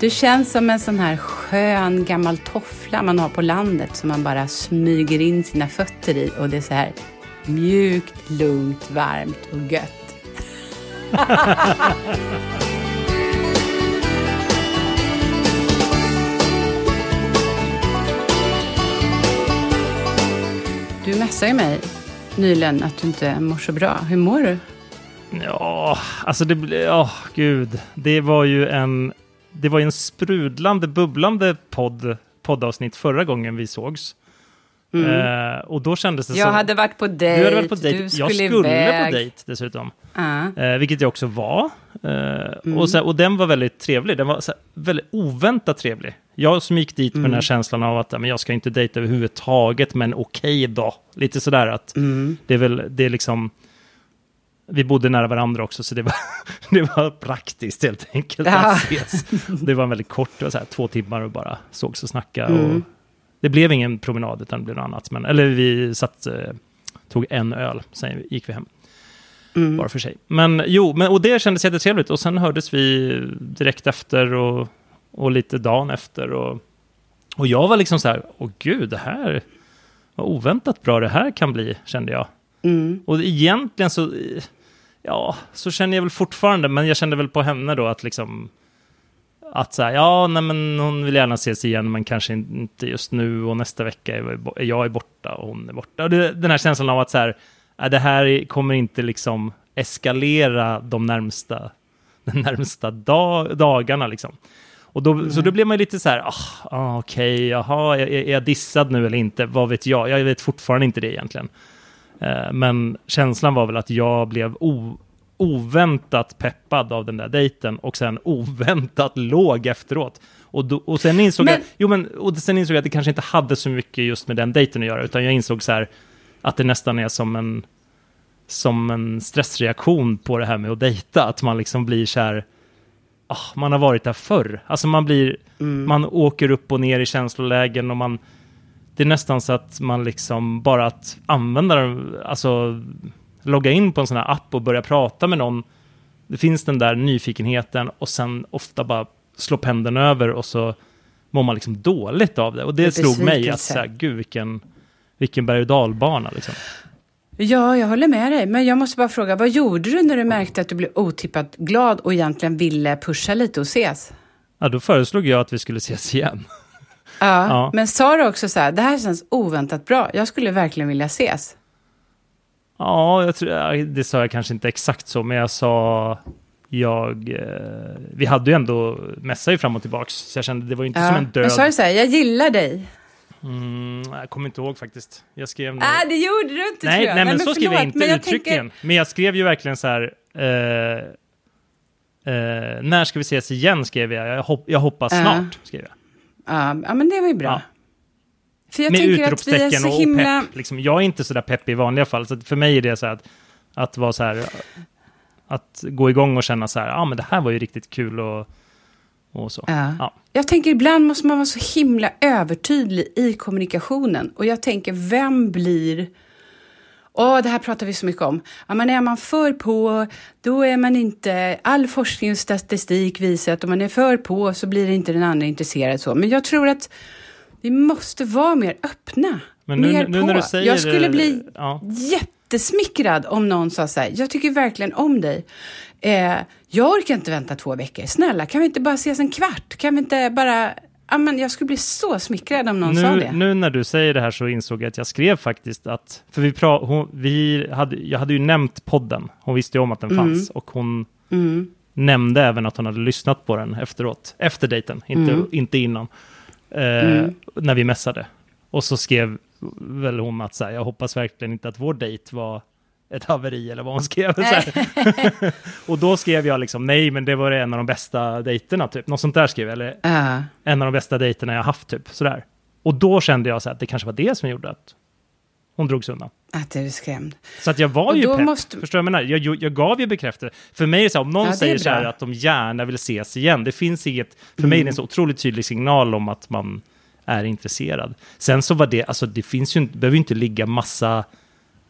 Du känns som en sån här skön gammal toffla man har på landet som man bara smyger in sina fötter i och det är så här mjukt, lugnt, varmt och gött. Du messade ju mig nyligen att du inte mår så bra. Hur mår du? Ja, alltså det blev, ja, gud. Det var ju en, det var ju en sprudlande, bubblande podd, poddavsnitt förra gången vi sågs. Mm. Eh, och då kändes det jag som... Jag hade varit på dejt, du hade varit på dejt. jag skulle iväg. på dejt dessutom. Uh. Eh, vilket jag också var. Eh, mm. och, så, och den var väldigt trevlig. Den var så, väldigt oväntat trevlig. Jag som gick dit med den här mm. känslan av att men jag ska inte dejta överhuvudtaget, men okej okay då. Lite sådär att mm. det är väl, det är liksom vi bodde nära varandra också, så det var, det var praktiskt helt enkelt ja. att ses. Det var en väldigt kort, det var så här, två timmar och bara sågs och snackade. Mm. Och det blev ingen promenad, utan det blev något annat. Men, eller vi satt, eh, tog en öl, sen gick vi hem. Mm. Bara för sig. Men jo, men, och det kändes jättetrevligt. Och sen hördes vi direkt efter och, och lite dagen efter. Och, och jag var liksom så här, åh gud, det här, vad oväntat bra det här kan bli, kände jag. Mm. Och egentligen så, ja, så känner jag väl fortfarande, men jag kände väl på henne då att liksom, att säga, ja, nej men hon vill gärna ses igen, men kanske inte just nu och nästa vecka är jag är borta och hon är borta. Och det, den här känslan av att så här, det här kommer inte liksom eskalera de närmsta, de närmsta dag, dagarna liksom. Och då, mm. Så då blir man lite så här, ah, ah, okej, okay, jaha, är, är jag dissad nu eller inte? Vad vet jag? Jag vet fortfarande inte det egentligen. Eh, men känslan var väl att jag blev oväntat peppad av den där dejten och sen oväntat låg efteråt. Och, då, och, sen insåg men... jag, jo, men, och sen insåg jag att det kanske inte hade så mycket just med den dejten att göra, utan jag insåg så här att det nästan är som en, som en stressreaktion på det här med att dejta, att man liksom blir så här, oh, man har varit där förr. Alltså man blir, mm. man åker upp och ner i känslolägen och man, det är nästan så att man liksom bara att använda alltså logga in på en sån här app och börja prata med någon. Det finns den där nyfikenheten och sen ofta bara slå pendeln över och så mår man liksom dåligt av det. Och det, det slog mig att så här, gud vilken, vilken berg och dalbana liksom. Ja, jag håller med dig. Men jag måste bara fråga, vad gjorde du när du märkte att du blev otippat glad och egentligen ville pusha lite och ses? Ja, då föreslog jag att vi skulle ses igen. Ja, ja. men sa du också så här, det här känns oväntat bra, jag skulle verkligen vilja ses? Ja, jag tror, det sa jag kanske inte exakt så, men jag sa jag, eh, vi hade ju ändå mässa ju fram och tillbaks, så jag kände det var inte ja, som en död... Men sa du så här, jag gillar dig? Mm, jag kommer inte ihåg faktiskt. Jag skrev... Nej, ah, det gjorde du inte nej, tror jag. Nej, men, men så skrev jag inte men jag uttryckligen. Tänker... Men jag skrev ju verkligen så här, eh, eh, när ska vi ses igen, skrev jag. Jag, hop jag hoppas uh. snart, skrev jag. Uh, ja, men det var ju bra. Ja. För jag Med utropstecken och himla... pepp. Liksom, jag är inte så där pepp i vanliga fall, så för mig är det så här att, att vara så här, att gå igång och känna så här, ja ah, men det här var ju riktigt kul och, och så. Ja. ja. Jag tänker ibland måste man vara så himla övertydlig i kommunikationen. Och jag tänker, vem blir... Åh, det här pratar vi så mycket om. Ja, men är man för på, då är man inte... All forskning och statistik visar att om man är för på så blir inte den andra intresserad. Så. Men jag tror att vi måste vara mer öppna. Men nu, mer nu, på. När du säger jag skulle bli ja. jättesmickrad om någon sa så här, jag tycker verkligen om dig. Eh, jag orkar inte vänta två veckor. Snälla, kan vi inte bara ses en kvart? Kan vi inte bara... Ja, men jag skulle bli så smickrad om någon nu, sa det. Nu när du säger det här så insåg jag att jag skrev faktiskt att, för vi, pra, hon, vi hade, jag hade ju nämnt podden, hon visste ju om att den mm. fanns och hon mm. nämnde även att hon hade lyssnat på den efteråt, efter dejten, inte, mm. inte innan eh, mm. när vi mässade. Och så skrev väl hon att så här, jag hoppas verkligen inte att vår dejt var ett haveri eller vad hon skrev. och då skrev jag liksom nej, men det var en av de bästa dejterna, typ. Något sånt där skrev jag, eller uh. en av de bästa dejterna jag haft, typ. Sådär. Och då kände jag så att det kanske var det som gjorde att hon drogs undan. Att du är skrämd. Så att jag var ju pepp. Måste... Förstår du vad jag menar? Jag, jag gav ju bekräftelse. För mig är det så här, om någon ja, säger så här att de gärna vill ses igen, det finns inget... För mm. mig är det en så otroligt tydlig signal om att man är intresserad. Sen så var det, alltså det finns ju det behöver ju inte ligga massa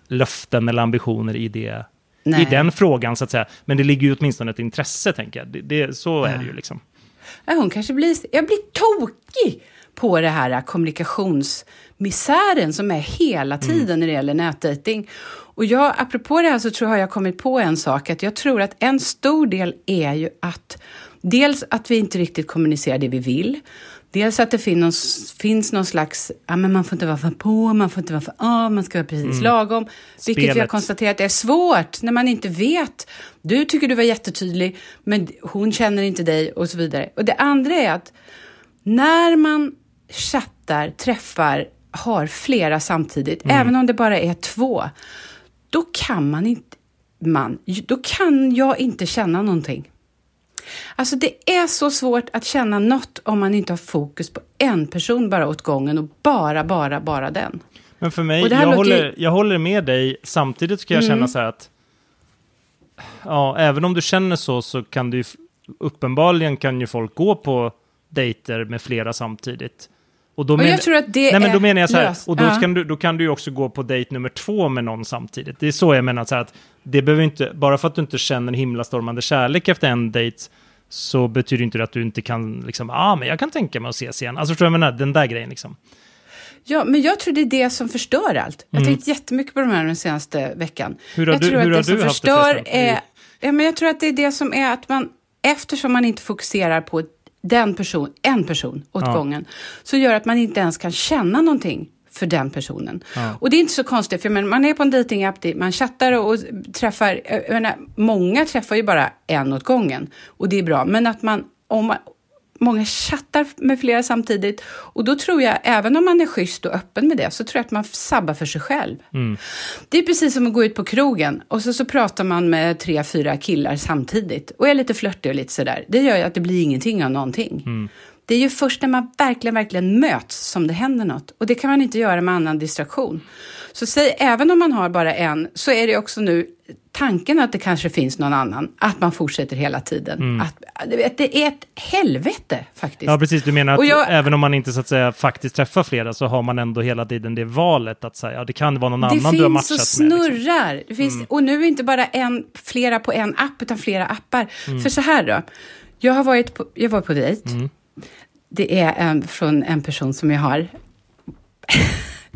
löften eller ambitioner i det. Nej. I den frågan så att säga. Men det ligger ju åtminstone ett intresse, tänker jag. Det, det så ja. är det ju liksom. hon kanske blir, jag blir tokig på det här kommunikationsmisären som är hela mm. tiden mm. när det gäller nätdating. Och jag, apropå det här så tror jag jag kommit på en sak, att jag tror att en stor del är ju att dels att vi inte riktigt kommunicerar det vi vill. Dels att det finns, finns någon slags, ja men man får inte vara för på, man får inte vara för av, man ska vara precis mm. lagom. Vilket Spelet. vi har konstaterat är svårt när man inte vet. Du tycker du var jättetydlig, men hon känner inte dig och så vidare. Och det andra är att när man chattar, träffar, har flera samtidigt, mm. även om det bara är två, då kan man inte, man, då kan jag inte känna någonting. Alltså det är så svårt att känna något om man inte har fokus på en person bara åt gången och bara, bara, bara den. Men för mig, jag, håller, jag håller med dig, samtidigt ska jag mm. känna så här att ja, även om du känner så så kan du uppenbarligen kan ju folk gå på dejter med flera samtidigt. Och, då och men, jag tror att det nej, men då menar jag så här, och då, ja. kan du, då kan du ju också gå på dejt nummer två med någon samtidigt. Det är så jag menar, så här, att det behöver inte, bara för att du inte känner himlastormande kärlek efter en dejt, så betyder inte det att du inte kan, liksom, ah, men jag kan tänka mig att ses igen. Alltså förstår jag menar? Den där grejen liksom. Ja, men jag tror det är det som förstör allt. Jag har mm. tänkt jättemycket på de här den senaste veckan. Hur har jag du, tror hur att det som förstör är, ja, men Jag tror att det är det som är att man, eftersom man inte fokuserar på den person, en person åt ja. gången, så gör att man inte ens kan känna någonting för den personen. Ja. Och det är inte så konstigt, för man är på en datingapp, man chattar och träffar, jag menar, många träffar ju bara en åt gången och det är bra, men att man, om man, många chattar med flera samtidigt och då tror jag, även om man är schysst och öppen med det, så tror jag att man sabbar för sig själv. Mm. Det är precis som att gå ut på krogen och så, så pratar man med tre, fyra killar samtidigt och är lite flörtig och lite sådär. Det gör ju att det blir ingenting av någonting. Mm. Det är ju först när man verkligen, verkligen möts som det händer något. Och det kan man inte göra med annan distraktion. Så säg, även om man har bara en, så är det också nu tanken att det kanske finns någon annan, att man fortsätter hela tiden. Mm. Att, det är ett helvete faktiskt. Ja, precis. Du menar att jag, även om man inte så att säga faktiskt träffar flera så har man ändå hela tiden det valet att säga, ja, det kan vara någon annan du har matchat med. Det finns och snurrar. Liksom. Det finns, mm. Och nu är inte bara en, flera på en app, utan flera appar. Mm. För så här då, jag har varit på, jag var på dejt. Mm. Det är en, från en person som jag har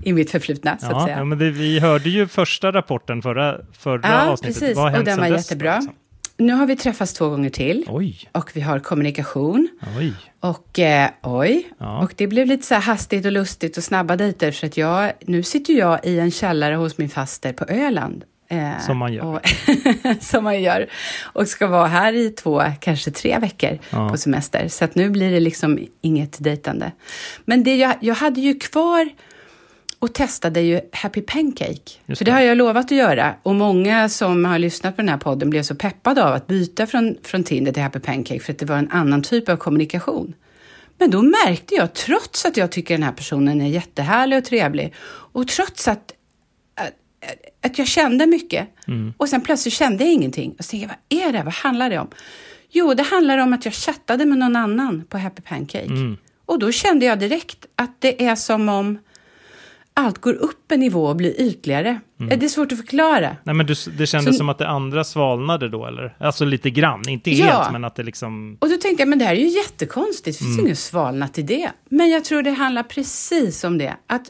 i mitt förflutna, så ja, att säga. Ja, men det, vi hörde ju första rapporten förra, förra ja, avsnittet. Precis. Vad och den var jättebra. Liksom? Nu har vi träffats två gånger till. Oj. Och vi har kommunikation. Oj. Och eh, oj. Ja. Och det blev lite så här hastigt och lustigt och snabba dejter. För att jag, nu sitter jag i en källare hos min faster på Öland. Eh, som man gör. Och, som man gör. Och ska vara här i två, kanske tre veckor ja. på semester. Så att nu blir det liksom inget dejtande. Men det jag, jag hade ju kvar och testade ju Happy Pancake. Det. För det har jag lovat att göra. Och många som har lyssnat på den här podden blev så peppade av att byta från, från Tinder till Happy Pancake för att det var en annan typ av kommunikation. Men då märkte jag, trots att jag tycker den här personen är jättehärlig och trevlig och trots att, att, att jag kände mycket mm. och sen plötsligt kände jag ingenting. Och så tänkte jag, vad är det? Vad handlar det om? Jo, det handlar om att jag chattade med någon annan på Happy Pancake. Mm. Och då kände jag direkt att det är som om allt går upp en nivå och blir ytligare. Mm. Det är svårt att förklara. Nej, men du, det kändes Så, som att det andra svalnade då, eller? Alltså lite grann, inte ja. helt, men att det liksom... Och då tänkte jag, men det här är ju jättekonstigt, det finns mm. inget svalnat i det. Men jag tror det handlar precis om det. Att,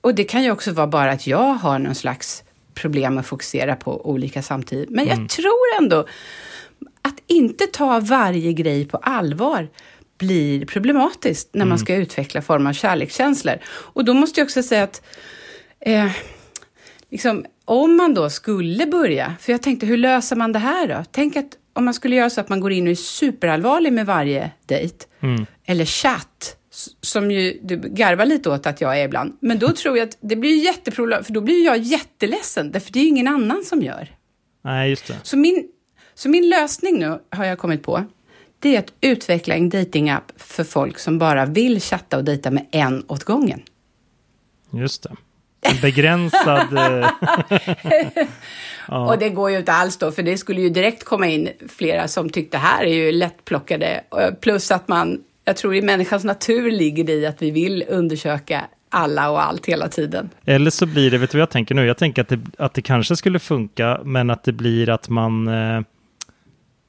och det kan ju också vara bara att jag har någon slags problem att fokusera på olika samtidigt. Men mm. jag tror ändå att inte ta varje grej på allvar blir problematiskt när man mm. ska utveckla form av kärlekskänslor. Och då måste jag också säga att eh, liksom, om man då skulle börja, för jag tänkte hur löser man det här då? Tänk att om man skulle göra så att man går in och är superallvarlig med varje dejt, mm. eller chatt, som ju du garvar lite åt att jag är ibland. Men då tror jag att det blir jätteproblem, för då blir jag jätteledsen, för det är ingen annan som gör. Nej, just det. Så min, så min lösning nu har jag kommit på, det är att utveckla en datingapp för folk som bara vill chatta och dejta med en åt gången. Just det. En begränsad... Eh, ja. Och det går ju inte alls då, för det skulle ju direkt komma in flera som tyckte här är ju lättplockade. Plus att man, jag tror i människans natur ligger det i att vi vill undersöka alla och allt hela tiden. Eller så blir det, vet du vad jag tänker nu? Jag tänker att det, att det kanske skulle funka, men att det blir att man... Eh,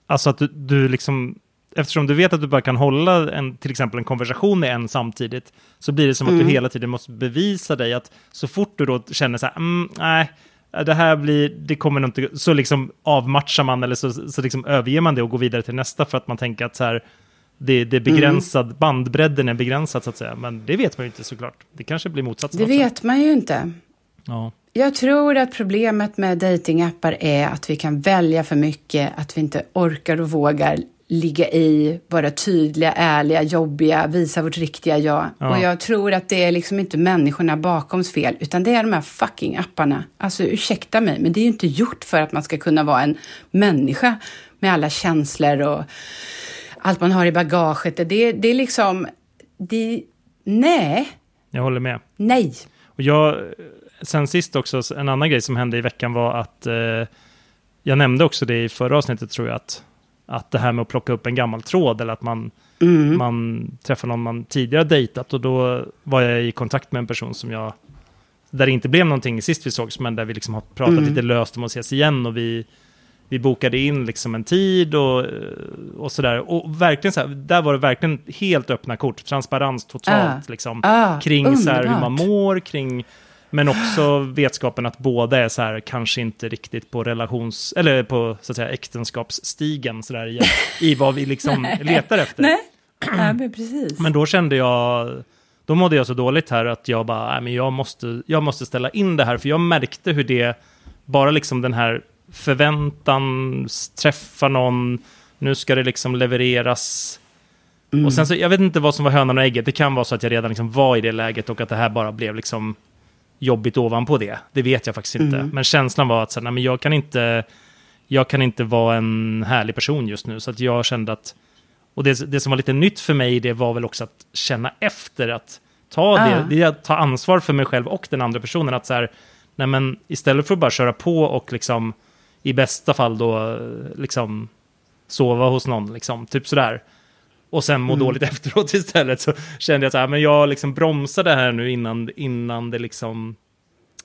alltså att du, du liksom eftersom du vet att du bara kan hålla en, till exempel en konversation med en samtidigt, så blir det som mm. att du mm. hela tiden måste bevisa dig att så fort du då känner så här, mm, nej, det här blir, det kommer inte, så liksom avmatchar man eller så, så liksom överger man det och går vidare till nästa för att man tänker att så här, det, det är begränsad, mm. bandbredden är begränsad så att säga. Men det vet man ju inte såklart. Det kanske blir motsatsen Det också. vet man ju inte. Ja. Jag tror att problemet med datingappar är att vi kan välja för mycket, att vi inte orkar och vågar ligga i, vara tydliga, ärliga, jobbiga, visa vårt riktiga jag. Ja. Och jag tror att det är liksom inte människorna bakoms fel, utan det är de här fucking apparna. Alltså ursäkta mig, men det är ju inte gjort för att man ska kunna vara en människa med alla känslor och allt man har i bagaget. Det, det är liksom, det, nej. Jag håller med. Nej. Och jag, sen sist också, en annan grej som hände i veckan var att eh, jag nämnde också det i förra avsnittet tror jag, att att det här med att plocka upp en gammal tråd eller att man, mm. man träffar någon man tidigare dejtat och då var jag i kontakt med en person som jag, där det inte blev någonting sist vi sågs, men där vi liksom har pratat mm. lite löst om att ses igen och vi, vi bokade in liksom en tid och, och sådär. Och verkligen så här, där var det verkligen helt öppna kort, transparens totalt, uh. liksom, uh, kring så här, hur man mår, kring men också vetskapen att båda är så här, kanske inte riktigt på relations, eller på så att säga äktenskapsstigen så där, i, i vad vi liksom letar efter. Nej, ja, men precis. Men då kände jag, då mådde jag så dåligt här att jag bara, men jag måste, jag måste ställa in det här, för jag märkte hur det, bara liksom den här förväntan, träffa någon, nu ska det liksom levereras. Mm. Och sen så, jag vet inte vad som var hönan och ägget, det kan vara så att jag redan liksom var i det läget och att det här bara blev liksom jobbigt ovanpå det. Det vet jag faktiskt inte. Mm. Men känslan var att så, nej, men jag, kan inte, jag kan inte vara en härlig person just nu. Så att jag kände att... Och det, det som var lite nytt för mig det var väl också att känna efter. Att ta, ah. det, det, att ta ansvar för mig själv och den andra personen. Att så här, nej men istället för att bara köra på och liksom i bästa fall då liksom sova hos någon, liksom, typ sådär och sen må mm. dåligt efteråt istället. Så kände jag så här, men jag liksom bromsar det här nu innan, innan det liksom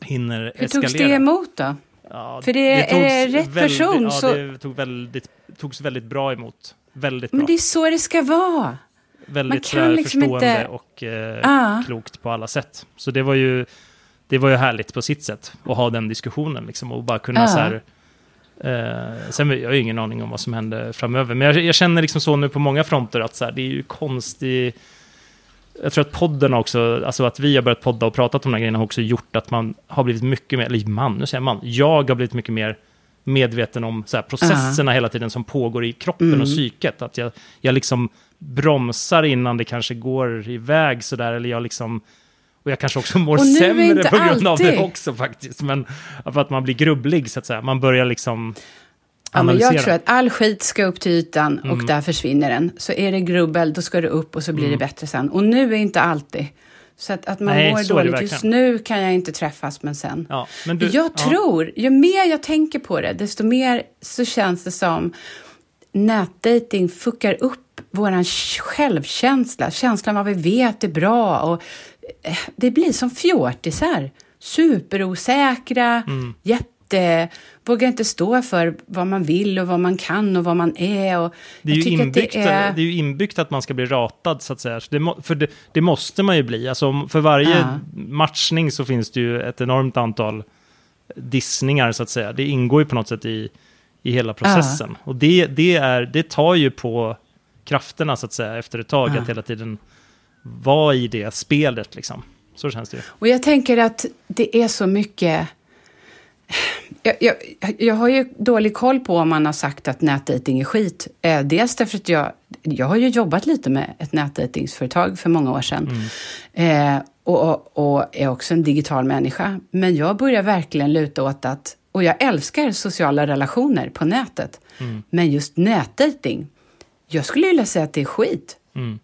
hinner Hur eskalera. Hur togs det emot då? Ja, För det, det är rätt väldigt, person. Ja, så... det tog väldigt, togs väldigt bra emot. Väldigt bra. Men det är så det ska vara. Väldigt liksom förstående inte... och eh, ah. klokt på alla sätt. Så det var ju, det var ju härligt på sitt sätt att ha den diskussionen liksom, och bara kunna ah. så här, Eh, sen jag har ju ingen aning om vad som händer framöver. Men jag, jag känner liksom så nu på många fronter att så här, det är ju konstigt. Jag tror att podden också, alltså att vi har börjat podda och pratat om de här grejerna har också gjort att man har blivit mycket mer, eller man, nu säger man, jag har blivit mycket mer medveten om så här, processerna uh -huh. hela tiden som pågår i kroppen mm. och psyket. Att jag, jag liksom bromsar innan det kanske går iväg sådär, eller jag liksom och jag kanske också mår sämre på grund alltid. av det också faktiskt. Men för att man blir grubblig så att säga. Man börjar liksom Ja, men jag tror att all skit ska upp till ytan och mm. där försvinner den. Så är det grubbel, då ska det upp och så blir mm. det bättre sen. Och nu är inte alltid. Så att, att man Nej, mår dåligt. Just nu kan jag inte träffas, men sen. Ja, men du, jag ja. tror, ju mer jag tänker på det, desto mer så känns det som nätdating fuckar upp vår självkänsla. Känslan vad vi vet är bra och det blir som fjortisar. Superosäkra, mm. jätte... Vågar inte stå för vad man vill och vad man kan och vad man är. Och det, är ju inbyggt, det, är... det är inbyggt att man ska bli ratad, så att säga. Det, för det, det, måste man ju bli. Alltså, för varje ja. matchning så finns det ju ett enormt antal dissningar, så att säga. Det ingår ju på något sätt i, i hela processen. Ja. Och det, det, är, det tar ju på krafterna, så att säga, efter ett tag, ja. att hela tiden vara i det spelet liksom. Så känns det ju. Och jag tänker att det är så mycket... Jag, jag, jag har ju dålig koll på om man har sagt att nätdating är skit. Eh, dels därför att jag, jag har ju jobbat lite med ett nätdatingsföretag för många år sedan. Mm. Eh, och, och, och, är också en digital människa. Men jag börjar verkligen luta åt att, och jag älskar sociala relationer på nätet. Mm. Men just nätdating, jag skulle vilja säga att det är skit. Mm.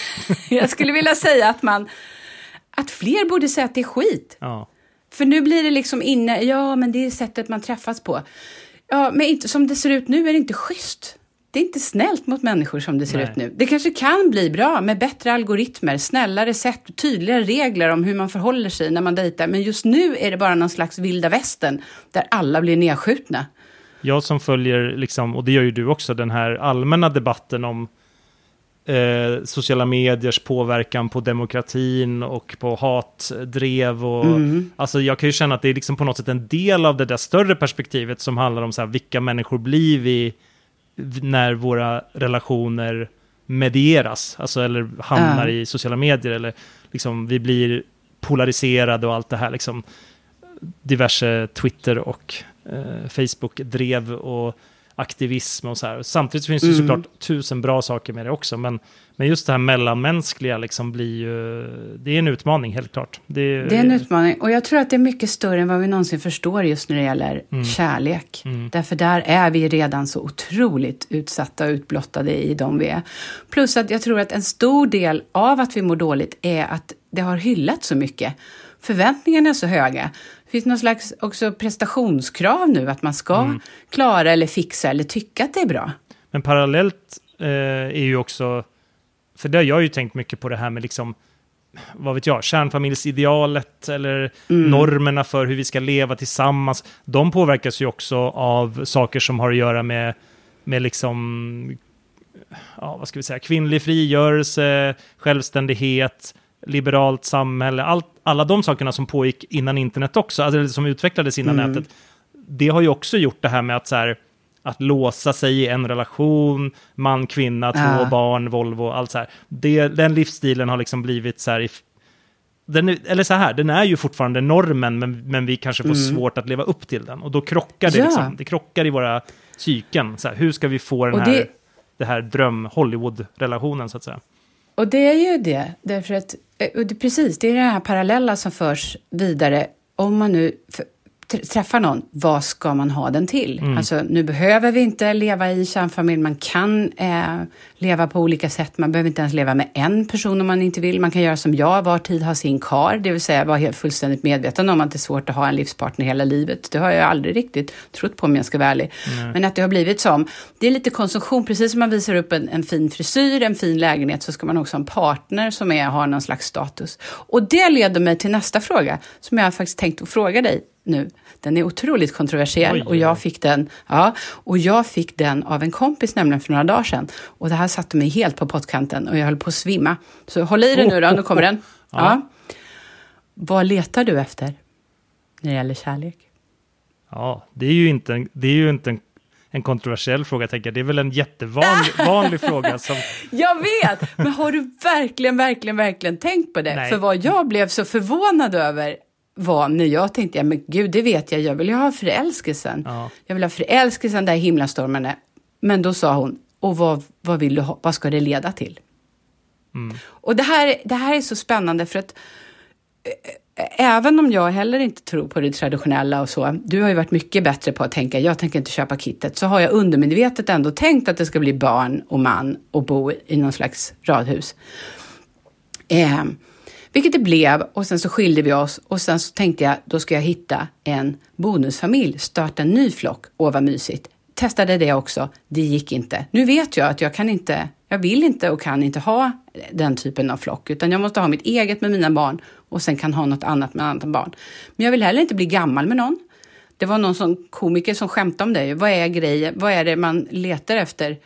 jag skulle vilja säga att man att fler borde säga att det är skit. Ja. För nu blir det liksom inne, ja men det är sättet man träffas på. Ja, men inte, som det ser ut nu är det inte schysst. Det är inte snällt mot människor som det ser Nej. ut nu. Det kanske kan bli bra med bättre algoritmer, snällare sätt, tydligare regler om hur man förhåller sig när man dejtar. Men just nu är det bara någon slags vilda västern där alla blir nedskjutna. Jag som följer, liksom, och det gör ju du också, den här allmänna debatten om eh, sociala mediers påverkan på demokratin och på hatdrev. Och, mm. Alltså jag kan ju känna att det är liksom på något sätt en del av det där större perspektivet som handlar om så här, vilka människor blir vi när våra relationer medieras, alltså eller hamnar uh. i sociala medier eller liksom vi blir polariserade och allt det här liksom diverse Twitter och Facebook-drev och aktivism och så här. Samtidigt finns det mm. såklart tusen bra saker med det också, men, men just det här mellanmänskliga liksom blir ju, det är en utmaning helt klart. Det, det är en utmaning och jag tror att det är mycket större än vad vi någonsin förstår just när det gäller mm. kärlek. Mm. Därför där är vi redan så otroligt utsatta och utblottade i de vi är. Plus att jag tror att en stor del av att vi mår dåligt är att det har hyllats så mycket. Förväntningarna är så höga. Finns någon slags också prestationskrav nu, att man ska mm. klara eller fixa eller tycka att det är bra. Men parallellt eh, är ju också, för det har jag ju tänkt mycket på det här med liksom, vad vet jag, kärnfamiljsidealet eller mm. normerna för hur vi ska leva tillsammans. De påverkas ju också av saker som har att göra med, med liksom, ja, vad ska vi säga, kvinnlig frigörelse, självständighet, liberalt samhälle, allt, alla de sakerna som pågick innan internet också, alltså som utvecklades innan mm. nätet, det har ju också gjort det här med att så här, att låsa sig i en relation, man, kvinna, två ja. barn, Volvo, allt så här. Det, den livsstilen har liksom blivit så här, den är, eller så här, den är ju fortfarande normen, men, men vi kanske får mm. svårt att leva upp till den. Och då krockar det, ja. liksom, det krockar i våra psyken. Så här, hur ska vi få den här, det... det här dröm-Hollywood-relationen, så att säga? Och det är ju det, därför att Eh, precis, det är det här parallella som förs vidare. Om man nu träffar någon, vad ska man ha den till? Mm. Alltså, nu behöver vi inte leva i kärnfamilj, man kan eh, leva på olika sätt. Man behöver inte ens leva med en person om man inte vill. Man kan göra som jag, var tid ha sin kar, det vill säga vara helt fullständigt medveten om att det är svårt att ha en livspartner hela livet. Det har jag aldrig riktigt trott på om jag ska vara ärlig. Mm. Men att det har blivit som, det är lite konsumtion, precis som man visar upp en, en fin frisyr, en fin lägenhet, så ska man också ha en partner som är, har någon slags status. Och det leder mig till nästa fråga, som jag faktiskt tänkt att fråga dig nu. Den är otroligt kontroversiell Oj, och jag fick den, ja, och jag fick den av en kompis nämligen för några dagar sedan. Och det här satte mig helt på pottkanten och jag höll på att svimma. Så håll i dig nu då, nu kommer den. Ja. ja. Vad letar du efter när det gäller kärlek? Ja, det är ju inte en, det är ju inte en, en kontroversiell fråga, jag tänker. Det är väl en jättevanlig vanlig fråga. Som... Jag vet, men har du verkligen, verkligen, verkligen tänkt på det? Nej. För vad jag blev så förvånad över var när jag tänkte, ja men gud, det vet jag, jag vill ju ha förälskelsen. Ja. Jag vill ha förälskelsen där himlastormen är. Men då sa hon, och vad, vad vill du ha, vad ska det leda till? Mm. Och det här, det här är så spännande för att även om jag heller inte tror på det traditionella och så, du har ju varit mycket bättre på att tänka, jag tänker inte köpa kittet, så har jag undermedvetet ändå tänkt att det ska bli barn och man och bo i någon slags radhus. Eh, vilket det blev och sen så skilde vi oss och sen så tänkte jag då ska jag hitta en bonusfamilj, starta en ny flock. Åh vad mysigt. Testade det också, det gick inte. Nu vet jag att jag kan inte, jag vill inte och kan inte ha den typen av flock utan jag måste ha mitt eget med mina barn och sen kan ha något annat med andra barn. Men jag vill heller inte bli gammal med någon. Det var någon som komiker som skämtade om det. Vad är grejen? Vad är det man letar efter?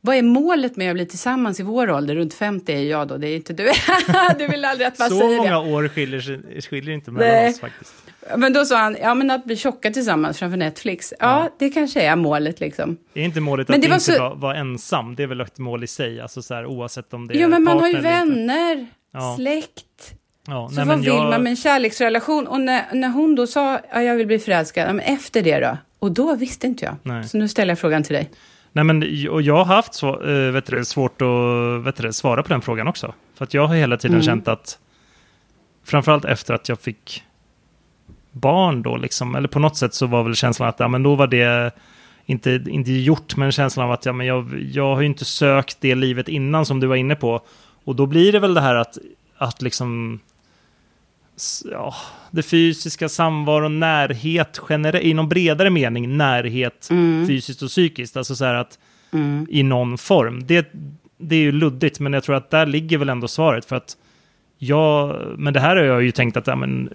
Vad är målet med att bli tillsammans i vår ålder? Runt 50 är jag då, det är inte du. du vill aldrig att man Så säger många det. år skiljer, skiljer inte mellan Nej. oss faktiskt. Men då sa han, ja men att bli tjocka tillsammans framför Netflix, ja, ja. det kanske är målet liksom. Det är inte målet men att inte så... vara, vara ensam, det är väl ett mål i sig, alltså så här, oavsett om det är Jo men man har ju vänner, ja. släkt. Ja, så nej, vad vill jag... man med en kärleksrelation? Och när, när hon då sa, ja jag vill bli förälskad, men efter det då? Och då visste inte jag. Nej. Så nu ställer jag frågan till dig. Nej, men och jag har haft så, äh, vet du, svårt att vet du, svara på den frågan också. För att jag har hela tiden mm. känt att, framförallt efter att jag fick barn då, liksom, eller på något sätt så var väl känslan att ja, men då var det inte, inte gjort, men känslan av att ja, men jag, jag har ju inte sökt det livet innan som du var inne på. Och då blir det väl det här att, att liksom ja, det fysiska samvaron, närhet generellt, i någon bredare mening, närhet mm. fysiskt och psykiskt. Alltså så här att mm. i någon form. Det, det är ju luddigt, men jag tror att där ligger väl ändå svaret. För att jag, men det här har jag ju tänkt att, ja, men,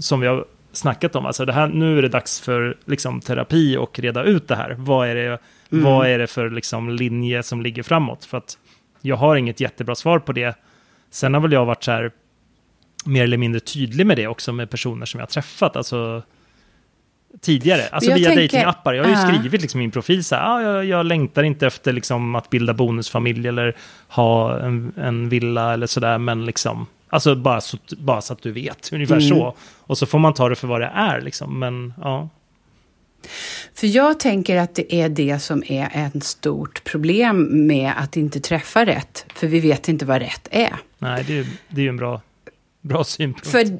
som vi har snackat om, alltså det här, nu är det dags för liksom, terapi och reda ut det här. Vad är det, mm. vad är det för liksom, linje som ligger framåt? För att jag har inget jättebra svar på det. Sen har väl jag varit så här, mer eller mindre tydlig med det också med personer som jag har träffat. Alltså, tidigare, alltså jag via tänker, datingappar. Jag har ju uh. skrivit liksom i min profil så här, ah, jag, jag längtar inte efter liksom att bilda bonusfamilj eller ha en, en villa eller sådär, men liksom, alltså bara så, bara så att du vet, ungefär mm. så. Och så får man ta det för vad det är, liksom, men ja. För jag tänker att det är det som är ett stort problem med att inte träffa rätt, för vi vet inte vad rätt är. Nej, det är, det är ju en bra, bra synpunkt. För,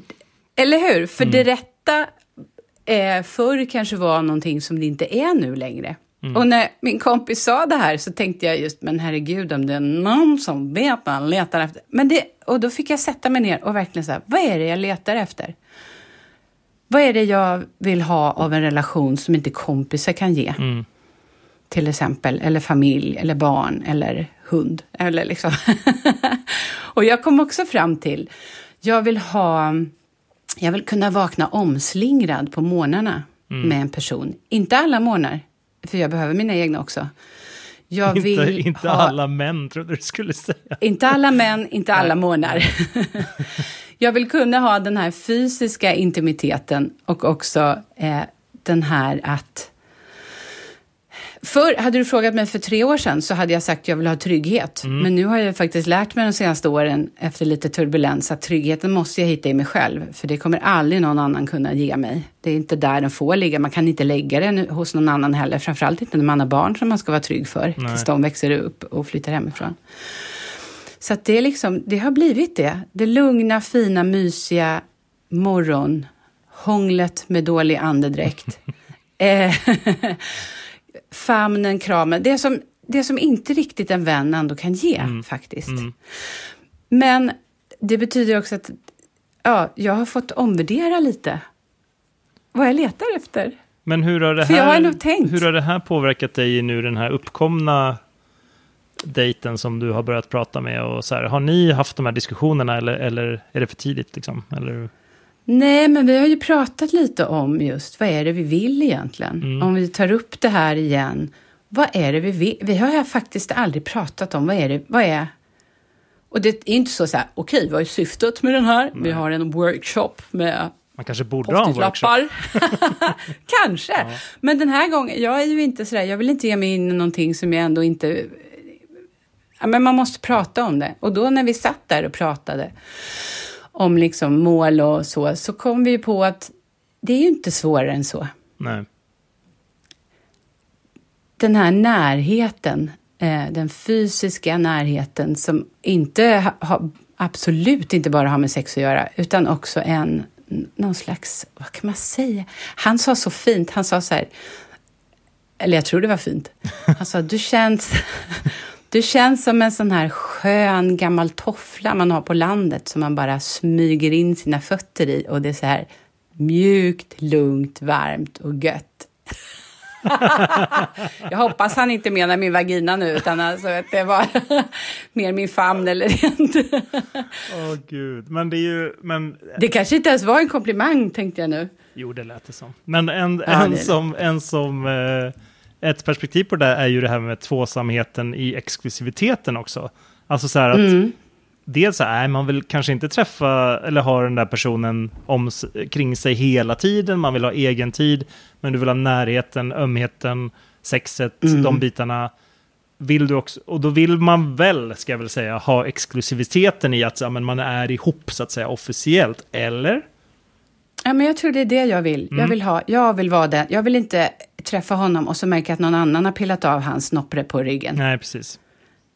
eller hur? För mm. det rätta eh, förr kanske var någonting som det inte är nu längre. Mm. Och när min kompis sa det här så tänkte jag just, men herregud om det är någon som vet vad han letar efter. Men det, och då fick jag sätta mig ner och verkligen säga, vad är det jag letar efter? Vad är det jag vill ha av en relation som inte kompisar kan ge? Mm. Till exempel, eller familj, eller barn, eller hund. Eller liksom. och jag kom också fram till, jag vill ha jag vill kunna vakna omslingrad på morgnarna mm. med en person. Inte alla morgnar, för jag behöver mina egna också. Jag vill inte inte ha... alla män, trodde du skulle säga. Inte alla män, inte alla morgnar. jag vill kunna ha den här fysiska intimiteten och också eh, den här att Förr, hade du frågat mig för tre år sedan så hade jag sagt att jag vill ha trygghet. Mm. Men nu har jag faktiskt lärt mig de senaste åren efter lite turbulens att tryggheten måste jag hitta i mig själv. För det kommer aldrig någon annan kunna ge mig. Det är inte där den får ligga. Man kan inte lägga den hos någon annan heller. Framförallt inte när man har barn som man ska vara trygg för. Nej. Tills de växer upp och flyttar hemifrån. Så det, är liksom, det har blivit det. Det lugna, fina, mysiga morgonhånglet med dålig andedräkt. Eh, famnen, kramen. Det som, det som inte riktigt en vän ändå kan ge, mm. faktiskt. Mm. Men det betyder också att ja, jag har fått omvärdera lite vad jag letar efter. Men hur har det här, har hur har det här påverkat dig i nu den här uppkomna dejten som du har börjat prata med? Och så här, har ni haft de här diskussionerna eller, eller är det för tidigt? Liksom? Eller? Nej, men vi har ju pratat lite om just vad är det vi vill egentligen? Mm. Om vi tar upp det här igen. Vad är det vi vill? Vi har faktiskt aldrig pratat om vad är det, vad är... Och det är inte så så här, okej, okay, vad är syftet med den här? Nej. Vi har en workshop med man kanske borde ha en workshop. kanske. Ja. Men den här gången, jag är ju inte sådär, jag vill inte ge mig in i någonting som jag ändå inte... Ja, men man måste prata om det. Och då när vi satt där och pratade om liksom mål och så, så kom vi på att det är ju inte svårare än så. Nej. Den här närheten, eh, den fysiska närheten som inte ha, absolut inte bara har med sex att göra, utan också en någon slags, vad kan man säga? Han sa så fint, han sa så här, eller jag tror det var fint. Han sa, du känns, du känns som en sån här skön gammal toffla man har på landet som man bara smyger in sina fötter i och det är så här mjukt, lugnt, varmt och gött. jag hoppas han inte menar min vagina nu, utan alltså att det var mer min famn eller rent. Åh oh, gud, men det är ju... Men... Det kanske inte ens var en komplimang, tänkte jag nu. Jo, det lät det som. Men en, ja, en, som, en som eh, ett perspektiv på det är ju det här med tvåsamheten i exklusiviteten också. Alltså så här att mm. dels är man vill kanske inte träffa eller ha den där personen om, kring sig hela tiden, man vill ha egen tid, men du vill ha närheten, ömheten, sexet, mm. de bitarna. Vill du också, och då vill man väl, ska jag väl säga, ha exklusiviteten i att ja, men man är ihop så att säga officiellt, eller? Ja, men jag tror det är det jag vill. Mm. Jag vill ha, jag vill vara den. Jag vill inte träffa honom och så märka att någon annan har pillat av hans noppre på ryggen. Nej, precis.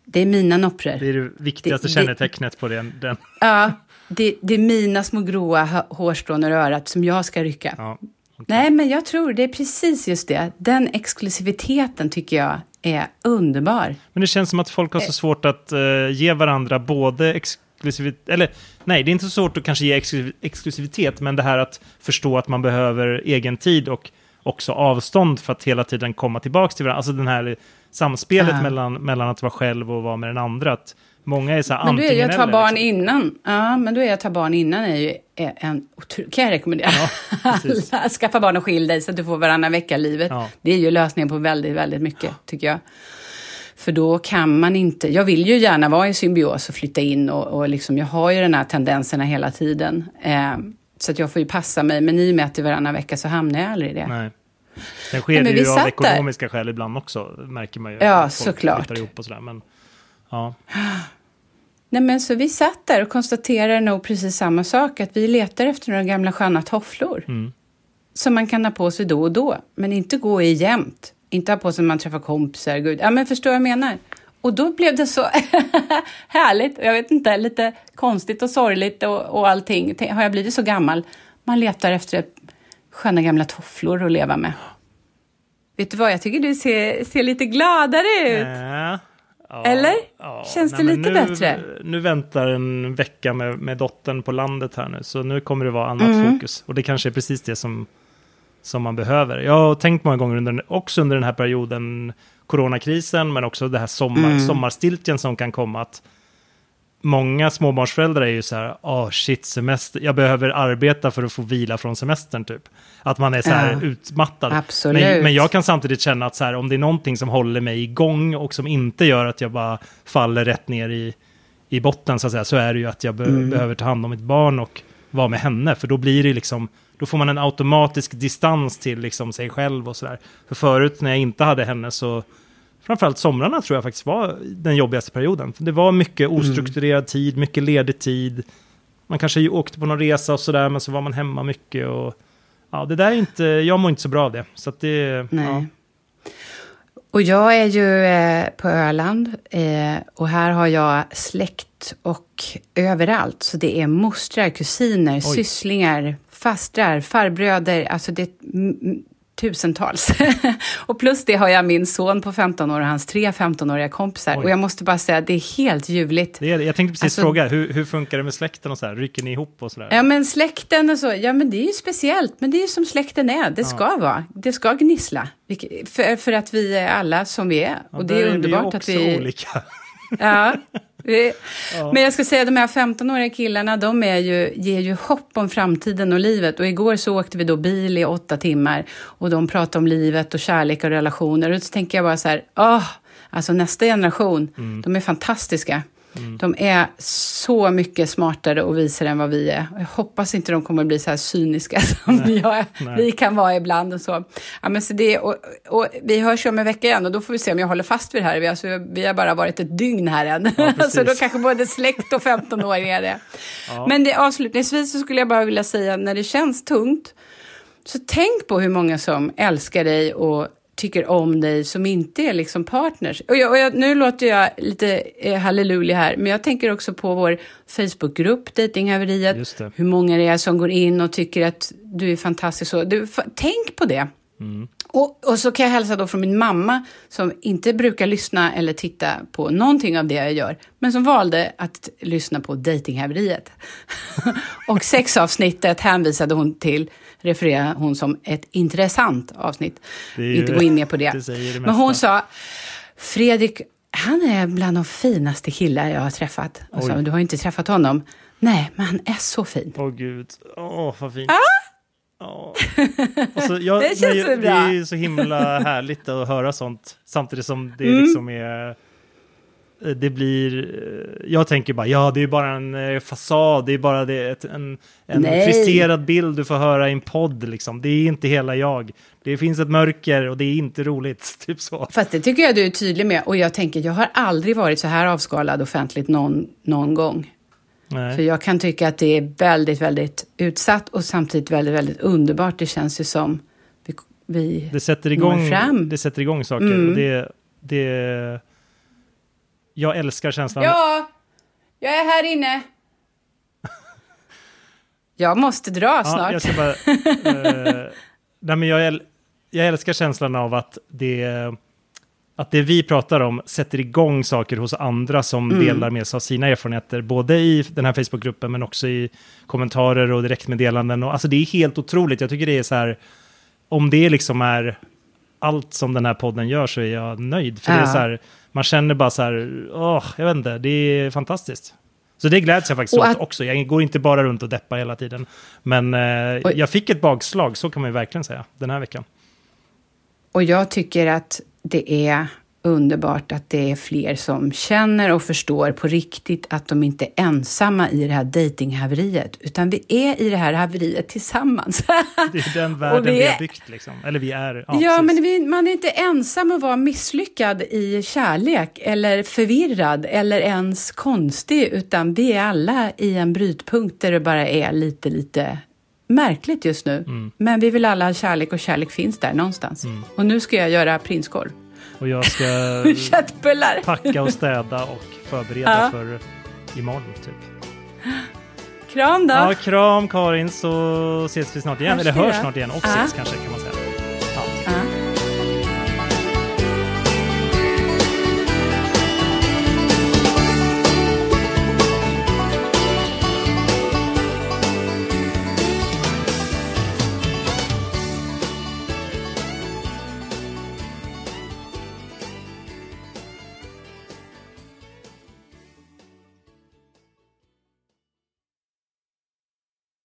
Det är mina nopprer. Det är det viktigaste det, kännetecknet det, på den. den. Ja, det, det, är mina små gråa hårstrån ur örat som jag ska rycka. Ja, okay. Nej, men jag tror det är precis just det. Den exklusiviteten tycker jag är underbar. Men det känns som att folk har så eh. svårt att uh, ge varandra både exklusivitet, eller nej, det är inte så svårt att kanske ge exklusivitet, men det här att förstå att man behöver egen tid och också avstånd för att hela tiden komma tillbaka till varandra. Alltså den här samspelet ja. mellan, mellan att vara själv och vara med den andra. Att många är så här Men du är ju att ta barn liksom. innan. Ja, men då är att ta barn innan är ju en kan jag rekommendera. Ja, Skaffa barn och skilj dig så att du får varannan vecka-livet. Ja. Det är ju lösningen på väldigt, väldigt mycket, tycker jag. För då kan man inte, jag vill ju gärna vara i symbios och flytta in och, och liksom, jag har ju den här tendenserna hela tiden. Eh, så att jag får ju passa mig, men i och med att det är varannan vecka så hamnar jag aldrig i det. Nej. Sen sker det ju av ekonomiska där. skäl ibland också, märker man ju. Ja, såklart. Ihop och sådär, men, ja. Nej, men så vi satt där och konstaterade nog precis samma sak, att vi letar efter några gamla sköna tofflor. Mm. Som man kan ha på sig då och då, men inte gå i jämt. Inte ha på sig när man träffar kompisar. Gud. Ja, men förstår vad jag menar? Och då blev det så härligt, jag vet inte, lite konstigt och sorgligt och, och allting. Har jag blivit så gammal? Man letar efter sköna gamla tofflor att leva med. Vet du vad, jag tycker du ser, ser lite gladare ut. Äh, ja, Eller? Ja, Känns nej, det lite nu, bättre? Nu väntar en vecka med, med dottern på landet här nu, så nu kommer det vara annat mm. fokus. Och det kanske är precis det som, som man behöver. Jag har tänkt många gånger, under, också under den här perioden, coronakrisen, men också det här sommar, mm. sommarstiltjen som kan komma. att Många småbarnsföräldrar är ju så här, oh, shit, semester, jag behöver arbeta för att få vila från semestern typ. Att man är så här ja. utmattad. Absolut. Men, men, jag kan samtidigt känna att så här, om det är någonting som håller mig igång och som inte gör att jag bara faller rätt ner i, i botten så att säga, så är det ju att jag be mm. behöver ta hand om ett barn och vara med henne. För då blir det liksom, då får man en automatisk distans till liksom sig själv och sådär. För förut när jag inte hade henne så, framförallt somrarna tror jag faktiskt var den jobbigaste perioden. För det var mycket mm. ostrukturerad mm. tid, mycket ledig tid. Man kanske åkte på någon resa och sådär, men så var man hemma mycket. Och, ja, det där är inte, jag mår inte så bra av det. Så att det, Nej. Ja. Och jag är ju eh, på Öland eh, och här har jag släkt och överallt. Så det är mostrar, kusiner, Oj. sysslingar, fastrar, farbröder. Alltså det är tusentals. och plus det har jag min son på 15 år och hans tre 15-åriga kompisar. Oj. Och jag måste bara säga, det är helt ljuvligt. Det är, jag tänkte precis alltså, fråga, hur, hur funkar det med släkten och så här? Rycker ni ihop och så där? Ja, men släkten och så, ja men det är ju speciellt, men det är ju som släkten är, det ska vara. Det ska gnissla. För, för att vi är alla som vi är. Ja, och det är underbart att vi... är olika. ja, Ja. Men jag ska säga de här 15-åriga killarna, de är ju, ger ju hopp om framtiden och livet. Och igår så åkte vi då bil i åtta timmar och de pratade om livet och kärlek och relationer. Och så tänker jag bara så här, åh, alltså nästa generation, mm. de är fantastiska. Mm. De är så mycket smartare och visare än vad vi är. Jag hoppas inte de kommer bli så här cyniska som Nej. Jag, vi kan vara ibland. Och så. Ja, men så det, och, och vi hörs om en vecka igen och då får vi se om jag håller fast vid det här. Vi, alltså, vi har bara varit ett dygn här än. Ja, så då kanske både släkt och 15-åringar är ja. Men det, avslutningsvis så skulle jag bara vilja säga när det känns tungt så tänk på hur många som älskar dig och tycker om dig som inte är liksom partners. Och, jag, och jag, nu låter jag lite eh, halleluja här, men jag tänker också på vår Facebookgrupp, Datinghaveriet. Hur många det är som går in och tycker att du är fantastisk. Så, du, tänk på det. Mm. Och, och, så kan jag hälsa då från min mamma som inte brukar lyssna eller titta på någonting av det jag gör, men som valde att lyssna på Datinghaveriet. och sexavsnittet hänvisade hon till refererar hon som ett intressant avsnitt. Ju, Inte gå in mer på det. det, det Men hon sa, Fredrik, han är bland de finaste killar jag har träffat. Och sa, du har inte träffat honom. Nej, men han är så fin. Åh oh, gud, åh oh, vad fint. Ah! Oh. Alltså, jag, det känns så bra. Det är ju så himla härligt att höra sånt, samtidigt som det mm. liksom är Eh, det blir, eh, jag tänker bara, ja det är bara en eh, fasad, det är bara det, en, en friserad bild du får höra i en podd liksom. Det är inte hela jag. Det finns ett mörker och det är inte roligt, typ så. Fast det tycker jag du är tydlig med och jag tänker, jag har aldrig varit så här avskalad offentligt någon, någon gång. Nej. För jag kan tycka att det är väldigt, väldigt utsatt och samtidigt väldigt, väldigt underbart. Det känns ju som vi, vi det sätter igång, fram. Det sätter igång saker. Mm. Det, det jag älskar känslan. Ja, jag är här inne. jag måste dra snart. Ja, jag ska bara... eh, nej, men jag, jag älskar känslan av att det, att det vi pratar om sätter igång saker hos andra som mm. delar med sig av sina erfarenheter, både i den här Facebookgruppen men också i kommentarer och direktmeddelanden. Och, alltså det är helt otroligt. Jag tycker det är så här, om det liksom är allt som den här podden gör så är jag nöjd. För ja. det är så här, man känner bara så här, åh, jag vet inte, det är fantastiskt. Så det gläds jag faktiskt att, åt också. Jag går inte bara runt och deppar hela tiden. Men eh, jag fick ett bakslag, så kan man ju verkligen säga, den här veckan. Och jag tycker att det är underbart att det är fler som känner och förstår på riktigt att de inte är ensamma i det här datinghaveriet, utan vi är i det här haveriet tillsammans. Det är den världen vi, är... vi har byggt, liksom. eller vi är. Ja, ja men vi, man är inte ensam att vara misslyckad i kärlek, eller förvirrad, eller ens konstig, utan vi är alla i en brytpunkt där det bara är lite, lite märkligt just nu. Mm. Men vi vill alla ha kärlek och kärlek finns där någonstans. Mm. Och nu ska jag göra prinskorv. Och jag ska packa och städa och förbereda ja. för imorgon typ. Kram då! Ja, kram Karin så ses vi snart igen, hörs eller hörs snart igen och ses kanske kan man säga.